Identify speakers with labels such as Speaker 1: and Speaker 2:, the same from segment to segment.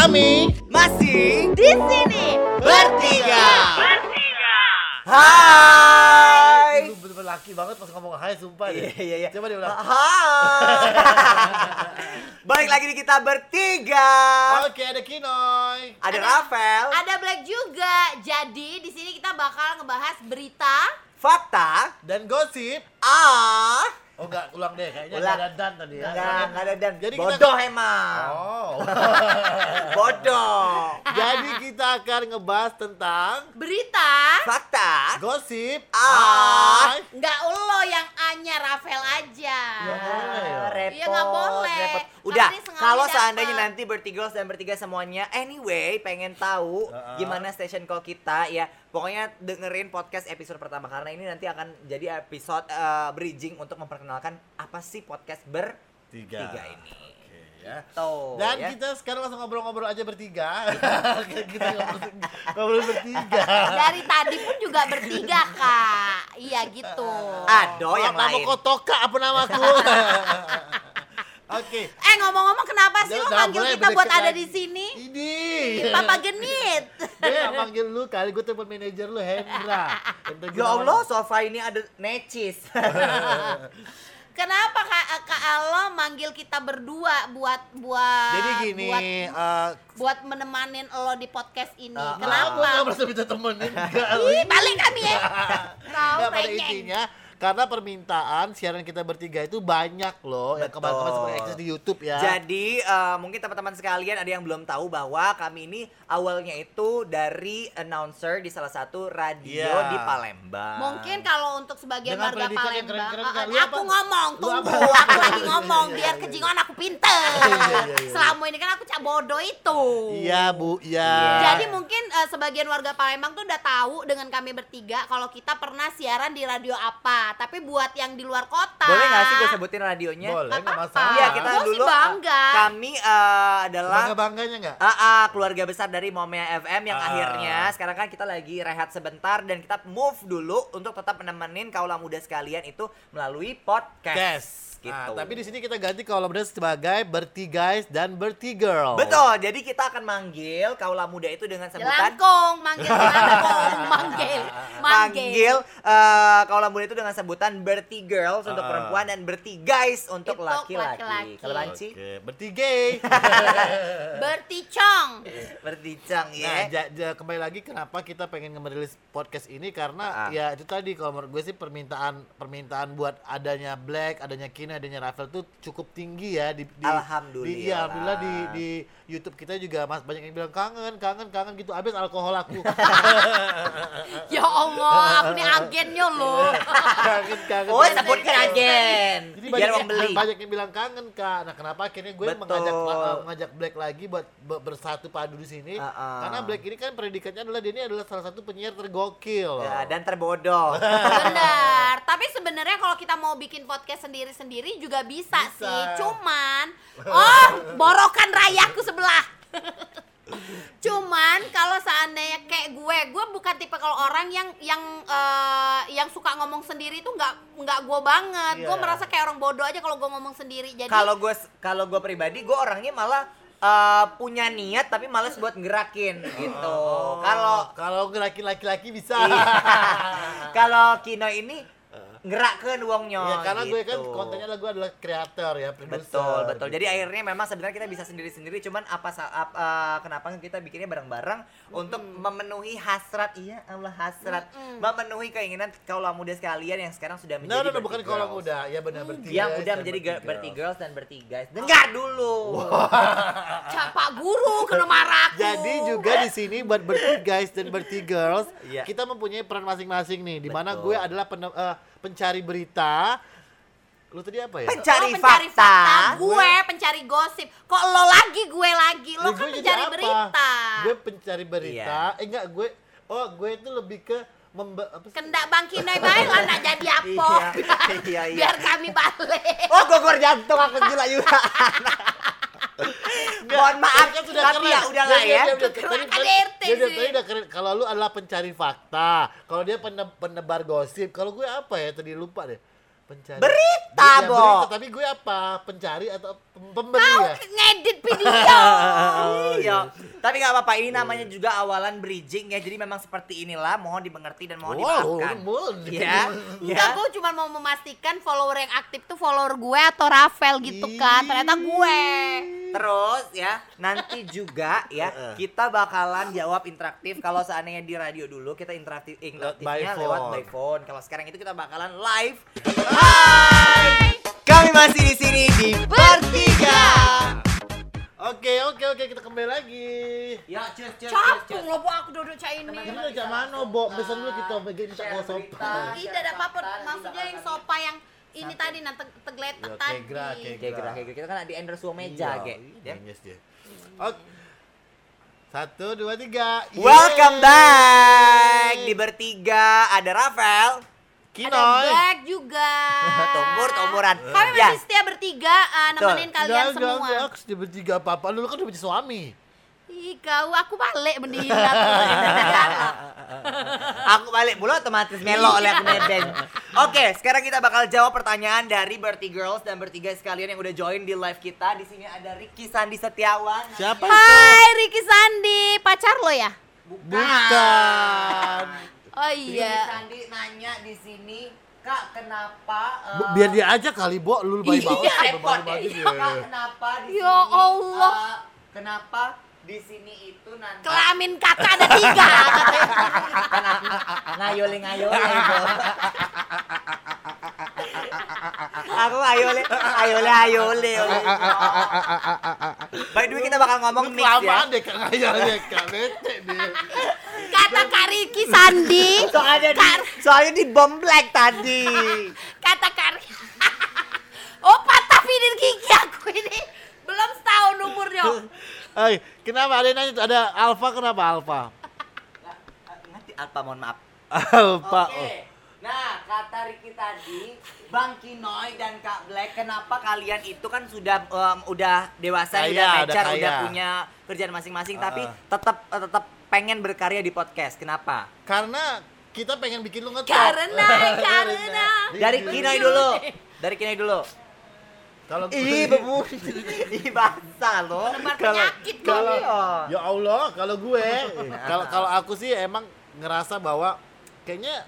Speaker 1: Kami
Speaker 2: Masih
Speaker 3: Di sini
Speaker 2: bertiga. Hai.
Speaker 1: Lu bener-bener laki banget pas ngomong hai sumpah deh.
Speaker 2: Iya iya iya.
Speaker 1: Coba diulang.
Speaker 2: Hai. Balik lagi di kita bertiga.
Speaker 1: Oke, ada Kinoy.
Speaker 2: Ada
Speaker 3: Ada-
Speaker 2: Rafael,
Speaker 3: ada Black juga. Jadi di sini kita bakal ngebahas berita.
Speaker 2: Fakta,
Speaker 1: Dan gosip.
Speaker 2: ah,
Speaker 1: Oh enggak, ulang deh. Kayaknya
Speaker 2: Ulang.
Speaker 1: ada dan tadi ya.
Speaker 2: enggak, enggak ada dan
Speaker 1: Jadi kita-
Speaker 2: bodoh emang.
Speaker 1: Oh.
Speaker 2: Bodoh.
Speaker 1: Jadi kita akan ngebahas tentang
Speaker 3: Berita.
Speaker 2: Fakta,
Speaker 1: gosip.
Speaker 2: Ah.
Speaker 1: Hai.
Speaker 3: Nggak lo yang Anya Rafael aja.
Speaker 1: Boleh ya?
Speaker 2: repot.
Speaker 3: Iya, nggak boleh.
Speaker 2: repot. Udah, kalau seandainya nanti bertiga dan bertiga semuanya anyway pengen tahu
Speaker 1: Uh-uh.
Speaker 2: gimana station call kita ya. Pokoknya dengerin podcast episode pertama karena ini nanti akan jadi episode eh, bridging untuk memperkenalkan apa sih podcast bertiga
Speaker 1: Tiga.
Speaker 2: ini.
Speaker 1: Oke, ya.
Speaker 2: Tuh,
Speaker 1: Dan
Speaker 2: ya.
Speaker 1: kita sekarang langsung ngobrol-ngobrol aja bertiga. kita ngobrol, ngobrol bertiga.
Speaker 3: Dari tadi pun juga bertiga kak. Iya gitu.
Speaker 2: Aduh, yang lain.
Speaker 1: Kotoka apa namaku? Oke.
Speaker 3: Eh ngomong-ngomong kenapa sih lo manggil kita buat ada di sini?
Speaker 1: Ini.
Speaker 3: Papa genit.
Speaker 1: Dia manggil lu kali gue telepon manajer lu Hendra.
Speaker 2: Ya. Allah, sofa ini ada necis.
Speaker 3: Kenapa kak, kak Alo manggil kita berdua buat buat
Speaker 1: Jadi gini,
Speaker 3: buat,
Speaker 1: eh
Speaker 3: buat menemanin lo di podcast ini?
Speaker 2: Ah,
Speaker 1: Gue gak
Speaker 3: Kenapa?
Speaker 1: merasa bisa temenin.
Speaker 3: Ih, balik kami ya. Kau
Speaker 1: Nggak, pada intinya karena permintaan siaran kita bertiga itu banyak loh yang
Speaker 2: Betul.
Speaker 1: kemarin-kemarin sempat eksis di YouTube ya.
Speaker 2: Jadi eh, mungkin teman-teman sekalian ada yang belum tahu bahwa kami ini awalnya itu dari announcer di salah satu radio
Speaker 1: Iya.
Speaker 2: di Palembang.
Speaker 3: Mungkin kalau untuk sebagian
Speaker 1: Dengan
Speaker 3: warga
Speaker 1: yang
Speaker 3: Palembang,
Speaker 1: keren-keren,
Speaker 3: ah,
Speaker 1: kan? Lu
Speaker 3: aku
Speaker 1: apa?
Speaker 3: ngomong, tunggu, aku lagi ngomong biar kejingan aku pinter.
Speaker 1: Iya, iya, iya.
Speaker 3: Selama ini kan aku cak bodoh itu.
Speaker 1: Iya bu, iya.
Speaker 3: Jadi mungkin eh, sebagian warga Palembang tuh udah tahu dengan kami bertiga kalau kita pernah siaran di radio apa. Tapi buat yang di luar kota.
Speaker 2: boleh nggak sih gue sebutin radionya?
Speaker 1: boleh
Speaker 3: Nggak
Speaker 1: masalah.
Speaker 2: Iya kita
Speaker 3: Gua sih
Speaker 2: dulu
Speaker 3: bangga.
Speaker 2: eh, kami eh, adalah
Speaker 1: Bangga bangganya nggak?
Speaker 2: Ah, ah, keluarga besar dari Momea FM yang
Speaker 1: Ah.
Speaker 2: akhirnya sekarang kan kita lagi rehat sebentar dan kita move dulu untuk tetap menemenin kaula muda sekalian itu melalui podcast.
Speaker 1: Yes.
Speaker 2: Gitu.
Speaker 1: Nah, tapi di sini kita ganti kalau benar sebagai berti guys dan berti girl.
Speaker 2: Betul, jadi kita akan manggil kaula muda itu dengan sebutan
Speaker 3: Jelangkung, manggil jelangkung, manggil,
Speaker 2: eh kaula muda itu dengan sebutan berti girls untuk
Speaker 1: Ah.
Speaker 2: perempuan dan berti guys untuk laki-laki. Kalau banci
Speaker 1: berti gay.
Speaker 3: Berticong.
Speaker 2: berti cang
Speaker 1: Nah,
Speaker 2: ya.
Speaker 1: ja- ja- kembali lagi kenapa kita pengen ngerilis podcast ini karena
Speaker 2: Ah.
Speaker 1: ya itu tadi kalau menurut gue sih permintaan permintaan buat adanya Black, adanya Kina, adanya Rafael tuh cukup tinggi ya di, di
Speaker 2: Alhamdulillah.
Speaker 1: Di, iya, alhamdulillah di di YouTube kita juga Mas banyak yang bilang kangen, kangen, kangen gitu. Habis alkohol aku.
Speaker 3: Ya Allah, aku nih agennya loh.
Speaker 1: kangen, kangen.
Speaker 2: Oh,
Speaker 1: kangen.
Speaker 2: sebutkan agen.
Speaker 1: Jadi
Speaker 2: Biar
Speaker 1: banyak,
Speaker 2: orang beli.
Speaker 1: yang, banyak yang bilang kangen kak. Nah kenapa akhirnya gue
Speaker 2: Betul.
Speaker 1: mengajak uh, mengajak Black lagi buat be- bersatu padu di sini?
Speaker 2: Ah, ah.
Speaker 1: Karena Black ini kan predikatnya adalah dia ini adalah salah satu penyiar tergokil.
Speaker 2: Ya, dan terbodoh.
Speaker 3: Benar. Tapi sebenarnya kalau kita mau bikin podcast sendiri-sendiri juga bisa,
Speaker 1: Bisa.
Speaker 3: sih. Cuman, oh, borokan rayaku sebelah. Cuman kalau seandainya kayak gue, gue bukan tipe kalau orang yang yang eh, yang suka ngomong sendiri itu nggak nggak gue banget. Gue
Speaker 1: Iya.
Speaker 3: merasa kayak orang bodoh aja kalau gue ngomong sendiri. Jadi
Speaker 2: kalau gue kalau gue pribadi gue orangnya malah eh, punya niat tapi males buat ngerakin gitu kalau
Speaker 1: kalau laki laki-laki bisa.
Speaker 2: Iya. kalau Kino ini ngerakkan uangnya
Speaker 1: Ya karena gue kan
Speaker 2: gitu.
Speaker 1: kontennya adalah gue adalah kreator ya, produser.
Speaker 2: betul betul
Speaker 1: gitu.
Speaker 2: jadi akhirnya memang sebenarnya kita bisa sendiri sendiri cuman apa eh, kenapa kita bikinnya bareng-bareng untuk memenuhi hasrat iya Allah hasrat
Speaker 3: Mm-mm.
Speaker 2: memenuhi keinginan kaula muda sekalian yang sekarang sudah menjadi
Speaker 1: Nah, no, no,
Speaker 2: berti
Speaker 1: bukan
Speaker 2: girls.
Speaker 1: kalau muda, ya benar bertiga.
Speaker 2: yang udah menjadi berti girls dan berti guys dengar dulu
Speaker 3: Cak, Pak Guru kena marah.
Speaker 1: Jadi juga di sini buat berti guys dan berti girls,
Speaker 2: Iya.
Speaker 1: kita mempunyai peran masing-masing nih. Di mana gue adalah pene- eh, pencari berita. Lu tadi apa ya?
Speaker 2: Pencari
Speaker 3: Lo pencari
Speaker 2: fakta.
Speaker 3: fakta, gue pencari gosip. Kok lo lagi gue lagi? Lo
Speaker 1: Ya,
Speaker 3: kan
Speaker 1: gue
Speaker 3: pencari
Speaker 1: apa?
Speaker 3: berita.
Speaker 1: Gue pencari berita.
Speaker 2: Iya.
Speaker 1: Eh enggak, gue oh gue itu lebih ke memba apa sih?
Speaker 3: Kendak Bang Kinoi baik lah nak jadi apa?
Speaker 2: Iya, iya, iya.
Speaker 3: Biar kami balik.
Speaker 2: Oh, gogor jantung aku gila juga. Mohon maaf,
Speaker 1: kan sudah
Speaker 2: tapi
Speaker 1: keren.
Speaker 2: ya udahlah ya.
Speaker 3: Keren
Speaker 1: tadi- tadi-
Speaker 3: RT
Speaker 1: dia- dia-
Speaker 3: sih.
Speaker 1: tadi udah keren. Kalau lu adalah pencari fakta, kalau dia pene- penebar gosip, kalau gue apa ya? Tadi lupa deh. Pencari.
Speaker 2: Berita,
Speaker 1: Ya,
Speaker 2: Bo.
Speaker 1: berita, tapi gue apa? Pencari atau pem- pemberi
Speaker 3: Kau
Speaker 1: ya?
Speaker 3: ngedit video.
Speaker 2: Iya, Tapi nggak apa-apa, ini namanya juga awalan bridging ya. Jadi memang seperti inilah, mohon dimengerti dan mohon dimaafkan.
Speaker 1: mau
Speaker 2: Ya,
Speaker 3: Enggak,
Speaker 2: ya.
Speaker 3: gue cuma mau memastikan follower yang aktif tuh follower gue atau Rafael gitu kan. Ternyata gue.
Speaker 2: Terus ya, nanti juga ya kita bakalan jawab interaktif. Kalau seandainya di radio dulu kita interaktif interaktifnya
Speaker 1: By
Speaker 2: lewat by phone. Kalau sekarang itu kita bakalan live. Hai, kami masih di sini di bertiga.
Speaker 1: Oke, oke, oke, kita kembali lagi.
Speaker 2: Ya, cheers, cheers,
Speaker 3: Capung loh bu aku duduk cah ini.
Speaker 1: Ini udah mana, Bo? Pesan dulu kita bagi minta
Speaker 2: berita.
Speaker 3: Ih, ada apa Maksudnya yang sopa yang ini tadi nanti tegletak
Speaker 1: Ya,
Speaker 3: tadi.
Speaker 1: kegra, kegra.
Speaker 2: Kayak gerah, kayak gerah. Kita kan di endorse suami meja,
Speaker 1: Iya, iya, yes, dia. Oke. Satu, dua, tiga.
Speaker 2: Welcome back di bertiga ada Rafael,
Speaker 3: Ada
Speaker 1: Kinoy.
Speaker 3: Black juga.
Speaker 2: Tombor, tomboran.
Speaker 3: Kami
Speaker 2: Ya.
Speaker 3: masih setia bertiga uh, nemenin kalian
Speaker 1: Enggak, enggak,
Speaker 3: semua.
Speaker 1: enggak. Aku sudah bertiga apa-apa. Lu kan udah punya suami.
Speaker 3: Ih, kau aku balik mendilat.
Speaker 2: Aku balik mulu otomatis melo oleh aku nebeng. Oke, sekarang kita bakal jawab pertanyaan dari Berti Girls dan bertiga sekalian yang udah join di live kita. Di sini ada Ricky Sandi Setiawan.
Speaker 1: Siapa itu?
Speaker 3: Hai Ricky Sandi, pacar lo ya?
Speaker 1: Bukan.
Speaker 3: Oh
Speaker 2: Ricky
Speaker 3: iya.
Speaker 2: Sandi nanya di sini, Kak, kenapa
Speaker 1: Bu, biar dia aja kali, Bo. Lu bayi bawa
Speaker 2: Iya, repot
Speaker 1: dia.
Speaker 2: Kak, kenapa di
Speaker 3: Ya
Speaker 2: sini?
Speaker 3: Allah.
Speaker 2: eh, kenapa di sini itu nanti
Speaker 3: Kelamin kakak ada tiga.
Speaker 2: kan ngayole ngayole aku ngayole ngayole ngayole by the way kita bakal ngomong mix ya
Speaker 1: kelamaan deh, Kak Ngayal deh, Kak. Bete dia.
Speaker 3: Kata Kak Ricky Sandi.
Speaker 2: soalnya di soalnya di bom black tadi
Speaker 3: Kata Kak Ri- Oh patah video gigi aku ini. Belum setahun umurnya.
Speaker 1: Hai, kenapa ada yang nanya tuh? Ada Alfa kenapa Alfa?
Speaker 2: nanti apa mohon maaf
Speaker 1: Alfa.
Speaker 2: Oke.
Speaker 1: Oh.
Speaker 2: Nah, kata Ricky tadi, Bang Kinoy dan Kak Black, kenapa kalian itu kan sudah em, udah dewasa,
Speaker 1: Kaya,
Speaker 2: udah
Speaker 1: udah
Speaker 2: mature,
Speaker 1: kaya.
Speaker 2: udah punya kerjaan masing-masing, tapi
Speaker 1: Uh-uh.
Speaker 2: tetap eh, tetap pengen berkarya di podcast. Kenapa?
Speaker 1: Karena kita pengen bikin lu ngetop.
Speaker 3: Karena, karena.
Speaker 2: Dari Kinoy dulu. Dari Kinoy dulu.
Speaker 1: Kalau
Speaker 2: Ih, bebu. Ih, basah loh.
Speaker 3: Menebar
Speaker 1: Kalau- kalau
Speaker 3: kok.
Speaker 1: ya Allah, kalau gue, kalau kalau aku sih emang ngerasa bahwa kayaknya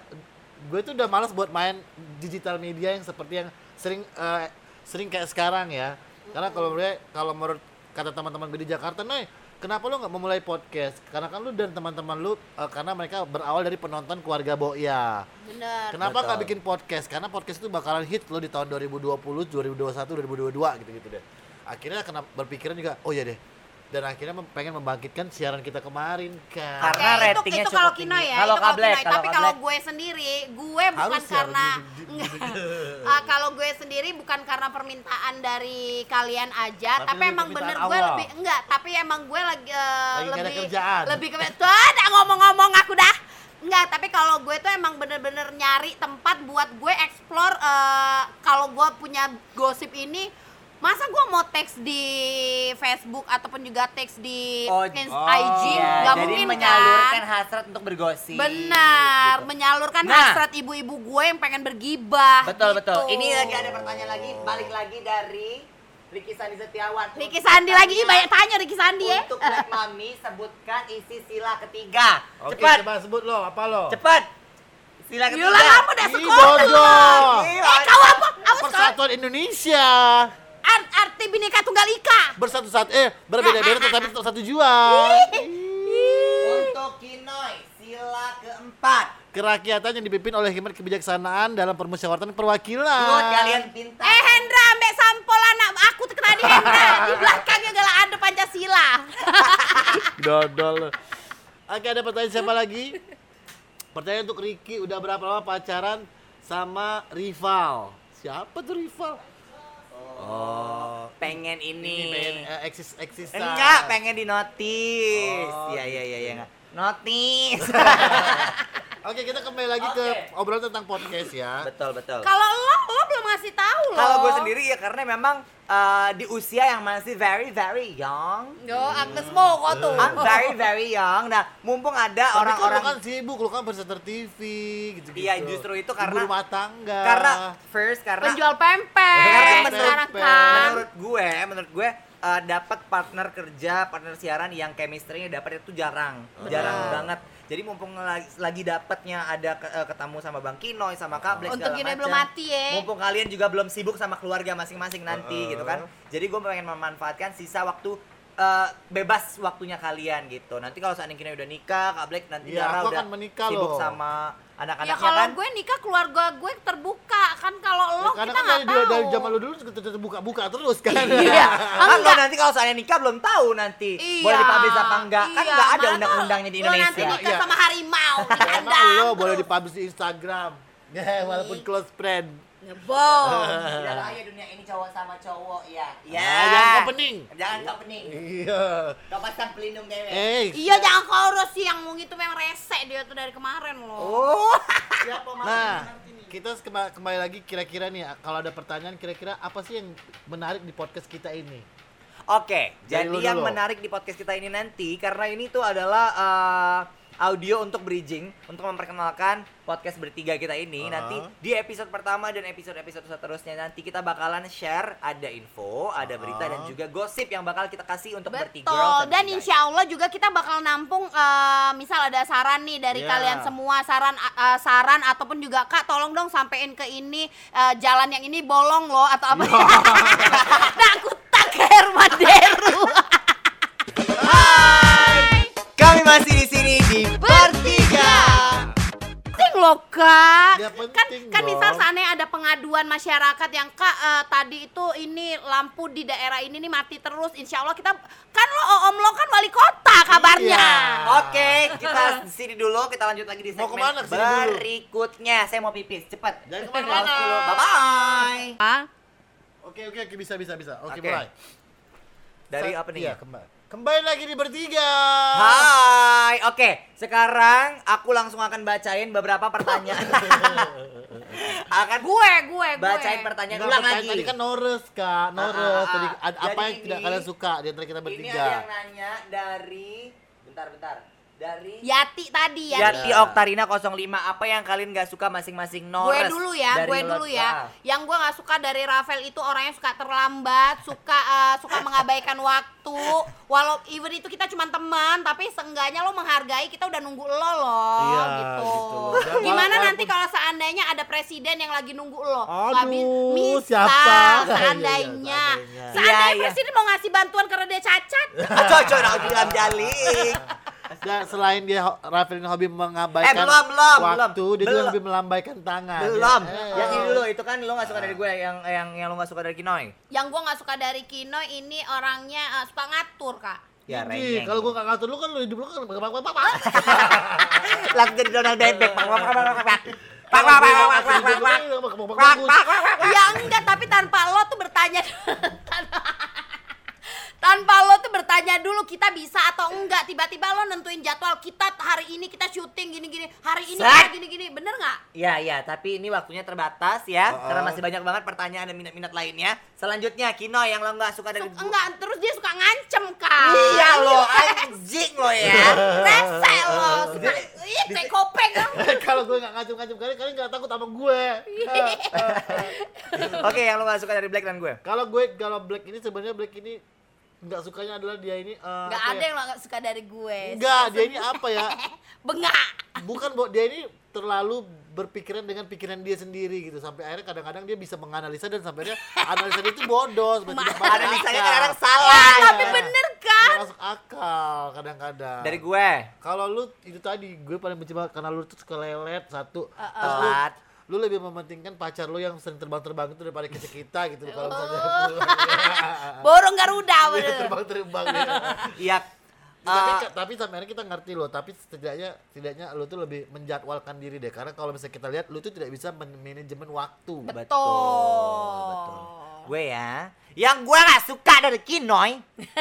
Speaker 1: gue tuh udah malas buat main digital media yang seperti yang sering eh, sering kayak sekarang ya. Karena kalau gue kalau menurut kata teman-teman gue di Jakarta, Noy, kenapa lu nggak memulai podcast? Karena kan lu dan teman-teman lu eh, karena mereka berawal dari penonton keluarga Boya.
Speaker 3: Bener.
Speaker 1: Kenapa nggak bikin podcast? Karena podcast itu bakalan hit lo di tahun 2020, 2021, 2022 gitu-gitu deh. Akhirnya kena berpikiran juga, oh iya deh. Dan akhirnya mem- pengen membangkitkan siaran kita kemarin kan.
Speaker 2: Karena
Speaker 3: Oke, itu,
Speaker 2: ratingnya
Speaker 3: itu
Speaker 2: cukup
Speaker 3: kalau
Speaker 2: tinggi.
Speaker 3: Kino ya,
Speaker 2: Kalau
Speaker 3: itu kalau
Speaker 2: Kablek, kalau
Speaker 3: Tapi kalau gue sendiri, gue bukan
Speaker 1: Harus ya,
Speaker 3: karena. Ah, kalau gue sendiri bukan karena permintaan dari kalian aja,
Speaker 1: Tapi
Speaker 3: tapi, emang bener gue
Speaker 1: awal.
Speaker 3: lebih enggak, tapi emang gue lagi, eh,
Speaker 1: Lagi
Speaker 3: lebih
Speaker 1: kerjaan.
Speaker 3: lebih ke tuh ngomong-ngomong aku dah. Enggak, tapi kalau gue tuh emang bener-bener nyari tempat buat gue explore eh, kalau gue punya gosip ini Masa gue mau teks di Facebook ataupun juga teks di
Speaker 2: Oh,
Speaker 3: Ins-
Speaker 1: oh,
Speaker 3: IG?
Speaker 2: Iya,
Speaker 3: Nggak
Speaker 2: jadi
Speaker 3: mungkin
Speaker 2: menyalurkan
Speaker 3: kan?
Speaker 2: hasrat untuk bergosip.
Speaker 3: Benar,
Speaker 2: Gitu.
Speaker 3: menyalurkan
Speaker 2: Nah.
Speaker 3: hasrat ibu-ibu gue yang pengen bergibah.
Speaker 2: Betul
Speaker 3: gitu.
Speaker 2: betul. Ini lagi ada pertanyaan lagi, balik lagi dari Ricky Sandi Setiawan.
Speaker 3: Ricky Sandi lagi, banyak tanya Ricky Sandi ya.
Speaker 2: Untuk Black Mami sebutkan isi sila ketiga.
Speaker 1: Oke,
Speaker 2: Cepat,
Speaker 1: coba sebut lo, apa lo?
Speaker 2: cepat. Sila ketiga.
Speaker 3: Yolah kamu udah
Speaker 1: Ih,
Speaker 3: sekolah. Eh kau apa? Aku sekolah.
Speaker 1: Persatuan Indonesia.
Speaker 3: Art, arti bineka tunggal ika.
Speaker 1: Bersatu saat eh berbeda-beda tetapi tetap satu jua.
Speaker 2: Untuk Kinoy, sila keempat.
Speaker 1: Kerakyatan yang dipimpin oleh hikmat kebijaksanaan dalam permusyawaratan perwakilan.
Speaker 2: Good, kalian pintar.
Speaker 3: Eh Hendra, ambek sampol anak aku tuh kena di Hendra. Di belakangnya galah ada Pancasila.
Speaker 1: Dodol. Oke, ada pertanyaan siapa lagi? Pertanyaan untuk Ricky, udah berapa lama pacaran sama rival? Siapa tuh rival? Oh,
Speaker 2: pengen
Speaker 1: ini
Speaker 2: ini.
Speaker 1: pengen eh, eksis eksisan.
Speaker 2: Enggak, pengen di notice.
Speaker 1: Oh,
Speaker 2: Iya, iya, iya, iya. Notice.
Speaker 1: Oke, kita kembali lagi ke
Speaker 2: Oke.
Speaker 1: obrolan tentang podcast ya.
Speaker 2: betul, betul.
Speaker 3: Kalau lo, lo belum ngasih tahu lo.
Speaker 2: Kalau gue sendiri ya karena memang eh, di usia yang masih very very young.
Speaker 3: Yo, Agnes Mo kok tuh.
Speaker 2: I'm very very young. Nah, mumpung ada
Speaker 1: kan lu
Speaker 2: orang-orang
Speaker 1: kan sibuk, lu kan presenter TV gitu-gitu.
Speaker 2: Iya, justru itu
Speaker 1: Ibu
Speaker 2: karena-
Speaker 1: rumah tangga.
Speaker 2: karena first karena
Speaker 3: Penjual pempek
Speaker 2: Karena
Speaker 3: sekarang
Speaker 1: pempek.
Speaker 3: kan.
Speaker 2: menurut gue, menurut gue eh, dapat partner kerja, partner siaran yang chemistry-nya dapat itu jarang, jarang banget. Jadi mumpung lagi, lagi dapatnya ada ke- eh, ketemu sama Bang Kinoy sama Kak Black
Speaker 3: Untuk
Speaker 2: segala
Speaker 3: ini belum mati ya.
Speaker 2: Mumpung kalian juga belum sibuk sama keluarga masing-masing nanti gitu kan. Jadi gue pengen memanfaatkan sisa waktu eh, bebas waktunya kalian gitu. Nanti kalau seandainya Kinoy udah nikah, Kak Black nanti
Speaker 1: Iya,
Speaker 2: Dara
Speaker 1: aku
Speaker 2: udah
Speaker 1: akan menikah
Speaker 2: sibuk
Speaker 1: loh.
Speaker 2: sama
Speaker 3: Ya
Speaker 2: anak-anaknya
Speaker 3: kalau
Speaker 2: kan.
Speaker 3: gue nikah keluarga gue terbuka kan kalau lo
Speaker 1: Karena
Speaker 3: kita
Speaker 1: kan
Speaker 3: nggak
Speaker 1: dari,
Speaker 3: tahu.
Speaker 1: dari zaman lu dulu terbuka-buka terus kan.
Speaker 2: Iya. Kan lo nanti kalau seandainya nikah belum tahu nanti
Speaker 3: Iya.
Speaker 2: boleh dipublish apa enggak. Kan
Speaker 3: Iya,
Speaker 2: enggak ada
Speaker 3: mana
Speaker 2: undang-undangnya di
Speaker 3: Lo nanti
Speaker 2: Indonesia.
Speaker 3: nikah
Speaker 1: Iya.
Speaker 3: sama harimau di kandang.
Speaker 1: lo boleh dipublish di Instagram. Ya, walaupun close friend.
Speaker 3: Ngebom.
Speaker 2: Tidak bahaya dunia ini cowok sama cowok ya. Iya.
Speaker 1: Ah, jangan kau pening.
Speaker 2: Jangan kau pening.
Speaker 1: Iya.
Speaker 2: Kau pasang pelindung dewe.
Speaker 1: Eh,
Speaker 3: Iya jangan kau sih yang mau itu memang rese dia tuh dari kemarin loh.
Speaker 2: Oh.
Speaker 1: Nah, kita kembali, kembali lagi kira-kira nih kalau ada pertanyaan kira-kira apa sih yang menarik di podcast kita ini?
Speaker 2: Oke,
Speaker 1: Dari
Speaker 2: jadi yang
Speaker 1: dulu.
Speaker 2: menarik di podcast kita ini nanti karena ini tuh adalah eh, audio untuk bridging untuk memperkenalkan podcast bertiga kita ini.
Speaker 1: Uh-huh.
Speaker 2: Nanti di episode pertama dan episode-episode seterusnya nanti kita bakalan share ada info, ada berita dan juga gosip yang bakal kita kasih untuk bertiga
Speaker 3: Betul.
Speaker 2: girls
Speaker 3: Dan
Speaker 2: bertiga
Speaker 3: insya Allah juga kita bakal nampung eh, misal ada saran nih dari
Speaker 1: Iya.
Speaker 3: kalian semua saran eh, saran ataupun juga kak tolong dong sampein ke ini eh, jalan yang ini bolong loh atau apa? nah aku tak Herman Deru.
Speaker 2: Masih di sini di bertiga.
Speaker 3: penting loh kak.
Speaker 1: Ya,
Speaker 3: kan
Speaker 1: penting
Speaker 3: kan misal
Speaker 1: dong.
Speaker 3: seandainya ada pengaduan masyarakat yang kak eh, tadi itu ini lampu di daerah ini nih mati terus. Insya Allah kita kan lo om lo kan wali kota kabarnya.
Speaker 1: Iya.
Speaker 2: Oke, kita di sini dulu, kita lanjut lagi di
Speaker 1: Mau
Speaker 2: segmen
Speaker 1: ke mana? Ke sini dulu.
Speaker 2: berikutnya. Saya mau pipis, cepet.
Speaker 1: Jangan
Speaker 2: Pause
Speaker 1: ke mana-mana.
Speaker 2: dulu. Bye bye.
Speaker 3: Ah,
Speaker 1: Oke oke oke bisa bisa bisa. Oke
Speaker 2: Oke.
Speaker 1: mulai.
Speaker 2: Dari
Speaker 1: Sa-
Speaker 2: apa nih?
Speaker 1: Iya, kembali. Kembali lagi di bertiga.
Speaker 2: Hai, oke. Sekarang aku langsung akan bacain beberapa pertanyaan. akan
Speaker 3: gue gue gue.
Speaker 2: bacain pertanyaan
Speaker 1: Nggak,
Speaker 2: ulang
Speaker 1: pertanyaan
Speaker 2: lagi.
Speaker 1: Tadi kan Norris kak.
Speaker 2: Ah, ah, ah.
Speaker 1: Tadi ad- apa
Speaker 2: Jadi
Speaker 1: yang tidak
Speaker 2: ini-
Speaker 1: kalian suka di antara kita
Speaker 2: Ini
Speaker 1: bertiga?
Speaker 2: ada yang nanya dari bentar bentar. Dari
Speaker 3: Yati tadi
Speaker 2: Yati
Speaker 3: Yati.
Speaker 2: Oktarina 05 apa yang kalian gak suka masing-masing
Speaker 3: Gue dulu ya, gue dulu ya.
Speaker 2: Ah.
Speaker 3: Yang gue nggak suka dari Rafael itu orangnya suka terlambat, suka eh, suka mengabaikan waktu. Walau even itu kita cuma teman, tapi seenggaknya lo menghargai kita udah nunggu lo loh,
Speaker 1: Iya,
Speaker 3: gitu.
Speaker 1: gitu
Speaker 3: Gimana
Speaker 1: walaupun-
Speaker 3: nanti kalau seandainya ada presiden yang lagi nunggu lo?
Speaker 1: Aduh,
Speaker 3: Nggak bi- bisa,
Speaker 1: siapa?
Speaker 3: Seandainya,
Speaker 1: Iya, iya, seandainya.
Speaker 3: seandainya
Speaker 2: Iya, iya.
Speaker 3: presiden mau ngasih bantuan karena dia cacat.
Speaker 2: Cocok bilang jalik.
Speaker 1: Dan selain dia ho- Rafael ini hobi mengabaikan
Speaker 2: Eh, belum, belum,
Speaker 1: waktu,
Speaker 2: belum.
Speaker 1: dia juga
Speaker 2: Belum.
Speaker 1: hobi melambaikan tangan.
Speaker 2: Belum.
Speaker 1: Eh.
Speaker 2: Yang ini dulu itu kan lo gak suka dari gue yang yang yang lo gak suka dari Kinoy.
Speaker 3: yang gue nggak suka dari Kino ini orangnya eh, suka ngatur kak.
Speaker 2: Ya
Speaker 1: Ih, kalau gua gak ngatur lu kan lu hidup lu kan bak bak bak.
Speaker 2: langsung jadi Donald bebek. Pak pak pak pak pak. Pak pak pak pak pak pak. Pak pak pak pak.
Speaker 3: Ya enggak, tapi tanpa lo tuh bertanya tanpa lo tuh bertanya dulu kita bisa atau enggak tiba-tiba lo nentuin jadwal kita hari ini kita syuting gini-gini hari ini
Speaker 2: Set.
Speaker 3: kita gini-gini bener nggak
Speaker 2: Iya iya, tapi ini waktunya terbatas ya,
Speaker 1: Oh.
Speaker 2: karena masih banyak banget pertanyaan dan minat-minat lainnya. Selanjutnya Kino yang lo nggak suka dari
Speaker 3: Su- enggak terus dia suka ngancem kak
Speaker 2: Iya lo, anjing lo ya.
Speaker 3: rese lo suka ih teh kopeng.
Speaker 1: Kalau gue gak ngacung-ngacung kalian, kalian gak takut sama gue.
Speaker 2: Oke, yang lo nggak suka dari Black dan gue.
Speaker 1: Kalau gue kalau Black ini sebenarnya Black ini nggak sukanya adalah dia ini eh,
Speaker 3: nggak ada
Speaker 1: ya?
Speaker 3: yang lo nggak suka dari gue
Speaker 1: Enggak, dia ini apa ya?
Speaker 3: bengak
Speaker 1: Bukan, Bo, dia ini terlalu berpikiran dengan pikiran dia sendiri gitu sampai akhirnya kadang-kadang dia bisa menganalisa dan sampai akhirnya analisa dia itu bodoh masuk
Speaker 2: Analisanya kadang-kadang salah.
Speaker 3: Eh, tapi bener kan
Speaker 1: Nggak masuk akal kadang-kadang
Speaker 2: Dari gue.
Speaker 1: kalau lu itu tadi gue paling benci banget karena lu tuh suka lelet satu terus lu,
Speaker 2: Telat.
Speaker 1: Lu lebih mementingkan pacar lu yang sering terbang-terbang itu daripada kita kita gitu kalau misalnya
Speaker 3: Oh.
Speaker 1: pulang.
Speaker 3: borong garuda
Speaker 1: Iya,
Speaker 3: bener
Speaker 1: terbang-terbang ya.
Speaker 2: Iya.
Speaker 1: tapi,
Speaker 2: Eh,
Speaker 1: tapi sampai akhirnya kita ngerti loh tapi setidaknya setidaknya lu tuh lebih menjadwalkan diri deh karena kalau misalnya kita lihat lu tuh tidak bisa men- manajemen waktu
Speaker 3: betul
Speaker 2: betul. Gue ya. Yang gue gak suka dari Kinoy,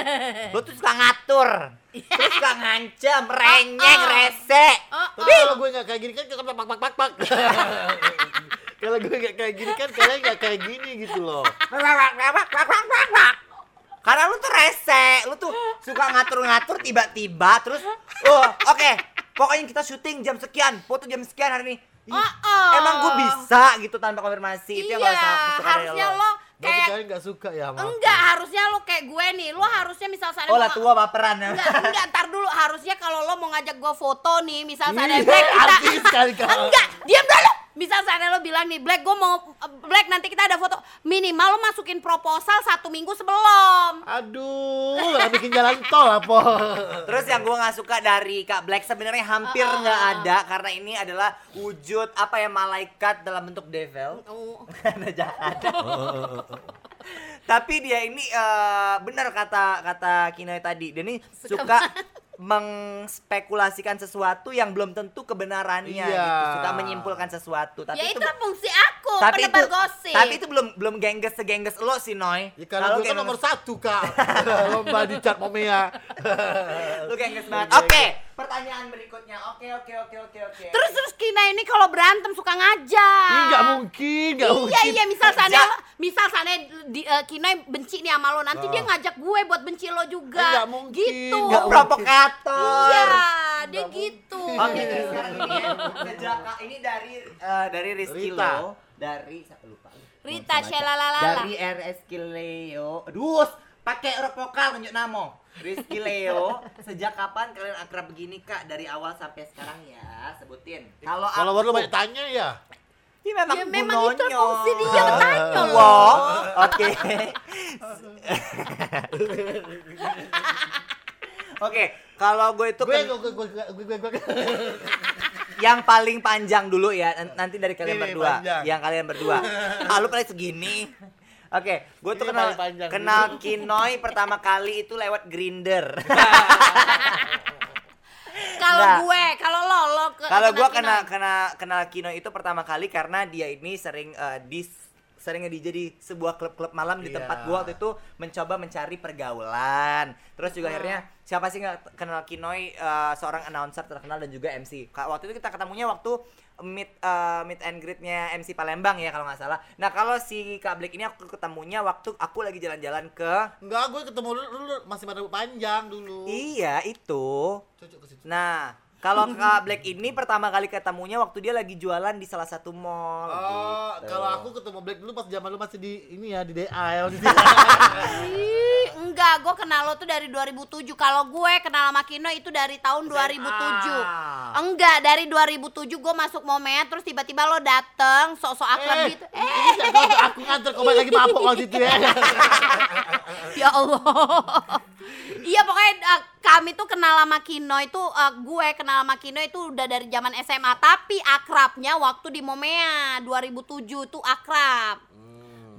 Speaker 2: lo tuh suka ngatur. Terus suka ngancem, renyeng,
Speaker 3: Oh, oh.
Speaker 2: rese.
Speaker 3: Oh,
Speaker 1: tapi kalau gue nggak kayak gini kan kita pak pak pak pak kalau gue nggak kayak gini kan kalian nggak kayak gini gitu loh
Speaker 2: Karena lu tuh rese, lu tuh suka ngatur-ngatur tiba-tiba terus oh oke pokoknya kita syuting jam sekian, foto jam sekian hari ini.
Speaker 3: Oh, oh.
Speaker 2: Emang gue bisa gitu tanpa konfirmasi itu yang
Speaker 3: iya,
Speaker 2: gak usah suka dari
Speaker 3: harusnya
Speaker 2: lo.
Speaker 3: Kayak-
Speaker 1: kalian nggak suka ya sama aku?
Speaker 3: Enggak, harusnya lo kayak gue nih. Lo harusnya misal sana
Speaker 2: Oh lah tua baperan ya.
Speaker 3: Enggak, enggak, ntar dulu harusnya kalau lo mau ngajak gue foto nih, misal sana kita
Speaker 1: sekali.
Speaker 3: Enggak, diam dulu. Misal sana lo bilang nih, Black gue mau Black nanti kita ada foto. Minimal lo masukin proposal satu minggu sebelum.
Speaker 1: Aduh, nggak bikin jalan tol apa?
Speaker 2: Terus yang gue nggak suka dari Kak Black sebenarnya hampir
Speaker 3: Ah.
Speaker 2: nggak ada karena ini adalah wujud apa ya malaikat dalam bentuk devil.
Speaker 3: Oh.
Speaker 2: Karena jahat. Tapi dia ini eh, benar kata kata Kinoy tadi. Dia ini suka mengspekulasikan sesuatu yang belum tentu kebenarannya
Speaker 1: Iya.
Speaker 2: gitu. Suka menyimpulkan sesuatu. Tapi
Speaker 3: ya itu,
Speaker 2: itu
Speaker 3: fungsi aku,
Speaker 2: tapi itu,
Speaker 3: gosip.
Speaker 2: tapi itu belum belum gengges segengges lo sih Noy.
Speaker 1: Ya karena gue kan nomor satu kak Lomba di cat Momea
Speaker 2: lu gengges banget. Oke, pertanyaan berikutnya. Oke, oke, oke, oke, oke.
Speaker 3: Terus terus Kina ini kalau berantem suka ngajak.
Speaker 1: Ih, nggak mungkin, nggak
Speaker 3: Iya
Speaker 1: mungkin
Speaker 3: iya misal sana misal sana di eh, Kina benci nih sama lo nanti
Speaker 1: Ah.
Speaker 3: dia ngajak gue buat benci lo juga.
Speaker 1: Eh, nggak mungkin,
Speaker 3: Gitu.
Speaker 1: nggak
Speaker 2: Oh, provokator.
Speaker 3: Iya, dia gitu.
Speaker 2: Oke, terus sekarang ini ya, sejak ini dari eh, dari Rizky dari siapa lupa.
Speaker 3: Rita
Speaker 2: Baca.
Speaker 3: Shelalalala.
Speaker 2: Dari RSK Leo. Aduh, pakai huruf vokal tunjuk nama. Rizky Leo, sejak kapan kalian akrab begini kak? Dari awal sampai sekarang ya, sebutin. Kalau
Speaker 1: Kalau baru banyak tanya ya
Speaker 2: Ya memang,
Speaker 3: Ya, memang itu fungsi dia bertanya loh.
Speaker 2: Wow, oke. Oke, kalau gue itu
Speaker 1: Gue, gue, gue, gue, gue, gue, gue,
Speaker 2: yang paling panjang dulu ya nanti dari kalian
Speaker 1: Ini
Speaker 2: berdua
Speaker 1: panjang.
Speaker 2: yang kalian berdua ah lu paling segini oke gue tuh kenal
Speaker 1: panjang
Speaker 2: kenal. Kinoy pertama kali itu lewat Grinder
Speaker 3: Kalau
Speaker 2: Nggak.
Speaker 3: gue, kalau lo lo ke
Speaker 2: kalau gue kenal kenal kenal Kinoy itu pertama kali karena dia ini sering eh, di sering di jadi sebuah klub-klub malam di
Speaker 1: Iya.
Speaker 2: tempat gue waktu itu mencoba mencari pergaulan terus juga
Speaker 3: Hmm.
Speaker 2: akhirnya siapa sih nggak kenal Kinoy eh, seorang announcer terkenal dan juga MC Kak, waktu itu kita ketemunya waktu meet eh, meet and greetnya MC Palembang ya kalau nggak salah. Nah kalau si Kak Black ini aku ketemunya waktu aku lagi jalan-jalan ke
Speaker 1: Enggak, gue ketemu dulu, dulu masih pada panjang dulu.
Speaker 2: Iya itu.
Speaker 1: Cocok ke situ.
Speaker 2: Nah, kalau Kak Black ini pertama kali ketemunya waktu dia lagi jualan di salah satu mall.
Speaker 1: Oh,
Speaker 2: gitu.
Speaker 1: kalau aku ketemu Black dulu pas zaman lu masih di ini ya di DA ya di
Speaker 3: enggak, gue kenal lo tuh dari 2007. Kalau gue kenal sama Kino itu dari tahun 2007. Enggak, dari 2007 gue masuk Momea terus tiba-tiba lo dateng sok-sok akrab
Speaker 1: Eh,
Speaker 3: gitu. Eh,
Speaker 1: aku nganter kau lagi mabok waktu itu ya
Speaker 3: ya Allah. Iya pokoknya eh, kami tuh kenal sama Kino itu eh, gue kenal sama Kino itu udah dari zaman SMA tapi akrabnya waktu di Momea 2007 tuh akrab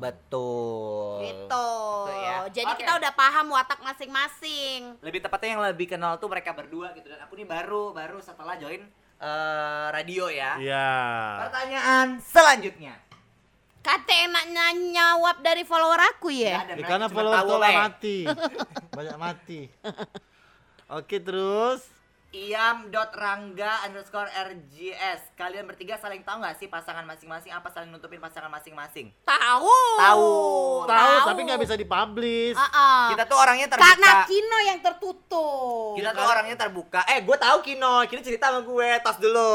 Speaker 2: Betul.
Speaker 3: gitu.
Speaker 2: Gitu ya.
Speaker 3: Jadi
Speaker 2: Oke.
Speaker 3: kita udah paham watak masing-masing.
Speaker 2: Lebih tepatnya yang lebih kenal tuh mereka berdua gitu dan aku nih baru baru setelah join eh, radio ya.
Speaker 1: Iya
Speaker 2: Pertanyaan selanjutnya.
Speaker 3: Kata enaknya nyawab dari follower aku ya.
Speaker 1: Ya, karena follower tuh mati banyak mati oke terus
Speaker 2: Iam.rangga underscore RGS Kalian bertiga saling tahu nggak sih pasangan masing-masing Apa saling nutupin pasangan masing-masing
Speaker 3: Tahu.
Speaker 2: Tahu.
Speaker 1: tahu tapi nggak bisa dipublish
Speaker 3: Heeh.
Speaker 2: Kita tuh orangnya terbuka
Speaker 3: Karena Kino yang tertutup.
Speaker 2: Kita tuh orangnya terbuka. Eh, gue tahu Kino. Kino cerita sama gue. Tos dulu.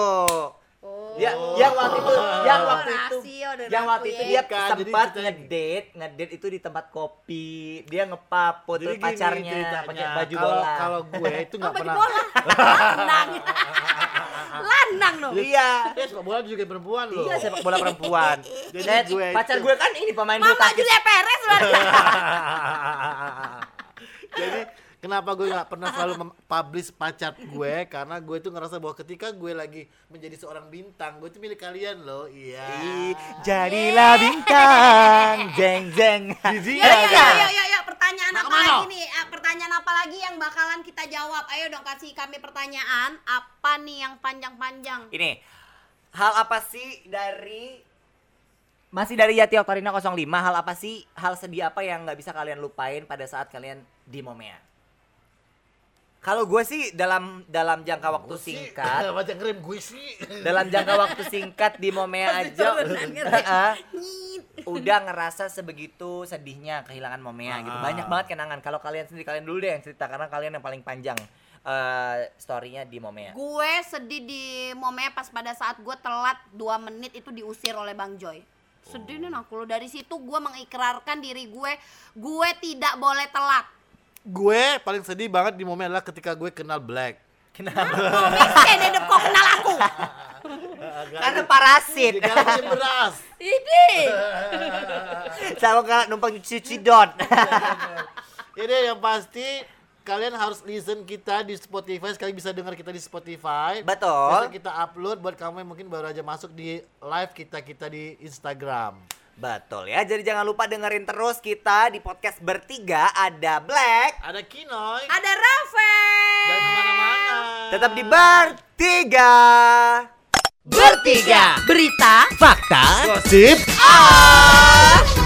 Speaker 3: Oh.
Speaker 2: Ya, yang waktu itu, yang waktu itu,
Speaker 3: dari
Speaker 2: yang waktu itu dia
Speaker 1: Bukan, jadi
Speaker 2: sempat ngedate, ngedate itu di tempat kopi. Dia ngepap foto
Speaker 1: Jadi
Speaker 2: pacarnya pakai baju
Speaker 1: kalau-
Speaker 2: bola.
Speaker 1: kalau gue itu
Speaker 3: Oh,
Speaker 1: nggak
Speaker 3: baju
Speaker 1: pernah
Speaker 3: bola. Lanang. Lanang dong.
Speaker 2: Iya.
Speaker 1: ya sepak bola juga perempuan loh
Speaker 2: Iya sepak bola perempuan.
Speaker 1: Jadi
Speaker 2: Dan
Speaker 1: gue
Speaker 2: pacar
Speaker 1: itu-
Speaker 2: gue kan ini pemain bulu
Speaker 3: Mama. Julia Perez
Speaker 1: kenapa gue nggak pernah selalu publish pacar gue karena gue tuh ngerasa bahwa ketika gue lagi menjadi seorang bintang gue tuh milik kalian loh iya
Speaker 2: Jadilah bintang, jeng jeng.
Speaker 3: Ya, ya, ya, ya, ya, ya, pertanyaan
Speaker 1: Nah,
Speaker 3: apa
Speaker 1: ke mana?
Speaker 3: lagi nih? Eh, Pertanyaan apa lagi yang bakalan kita jawab? Ayo dong kasih kami pertanyaan. Apa nih yang panjang-panjang?
Speaker 2: Ini hal apa sih dari masih dari Yati Oktarina 05 hal apa sih hal sedih apa yang nggak bisa kalian lupain pada saat kalian di Momea? Kalau gue sih dalam dalam jangka waktu
Speaker 1: sih,
Speaker 2: singkat,
Speaker 1: baca ngerem gue sih
Speaker 2: dalam jangka waktu singkat di Momea aja, udah ngerasa sebegitu sedihnya kehilangan Momea gitu.
Speaker 1: Ah.
Speaker 2: Banyak banget kenangan. Kalau kalian sendiri kalian dulu deh yang cerita karena kalian yang paling panjang eh storynya di Momea.
Speaker 3: Gue sedih di momennya pas pada saat gue telat 2 menit itu diusir oleh Bang Joy. sedih nih aku lo dari situ gue mengikrarkan diri gue gue tidak boleh telat
Speaker 1: Gue paling sedih banget di momen adalah ketika gue kenal Black.
Speaker 2: Kenapa?
Speaker 3: kok miskin hidup kok kenal aku
Speaker 2: Karena parasit.
Speaker 1: Diganti beras.
Speaker 3: ini
Speaker 2: Selalu kalau numpang cuci dot.
Speaker 1: Ini yang pasti kalian harus listen kita di Spotify. Sekali bisa dengar kita di Spotify.
Speaker 2: Betul.
Speaker 1: Biasa kita upload buat kamu yang mungkin baru aja masuk di live kita kita di Instagram.
Speaker 2: Betul ya. Jadi jangan lupa dengerin terus kita di podcast bertiga ada Black.
Speaker 1: Ada Kinoy
Speaker 3: ada Rafael
Speaker 1: dan ke mana-mana.
Speaker 2: Tetap di bertiga.
Speaker 3: bertiga berita
Speaker 2: Fakta.
Speaker 1: Gosip.
Speaker 2: Ah.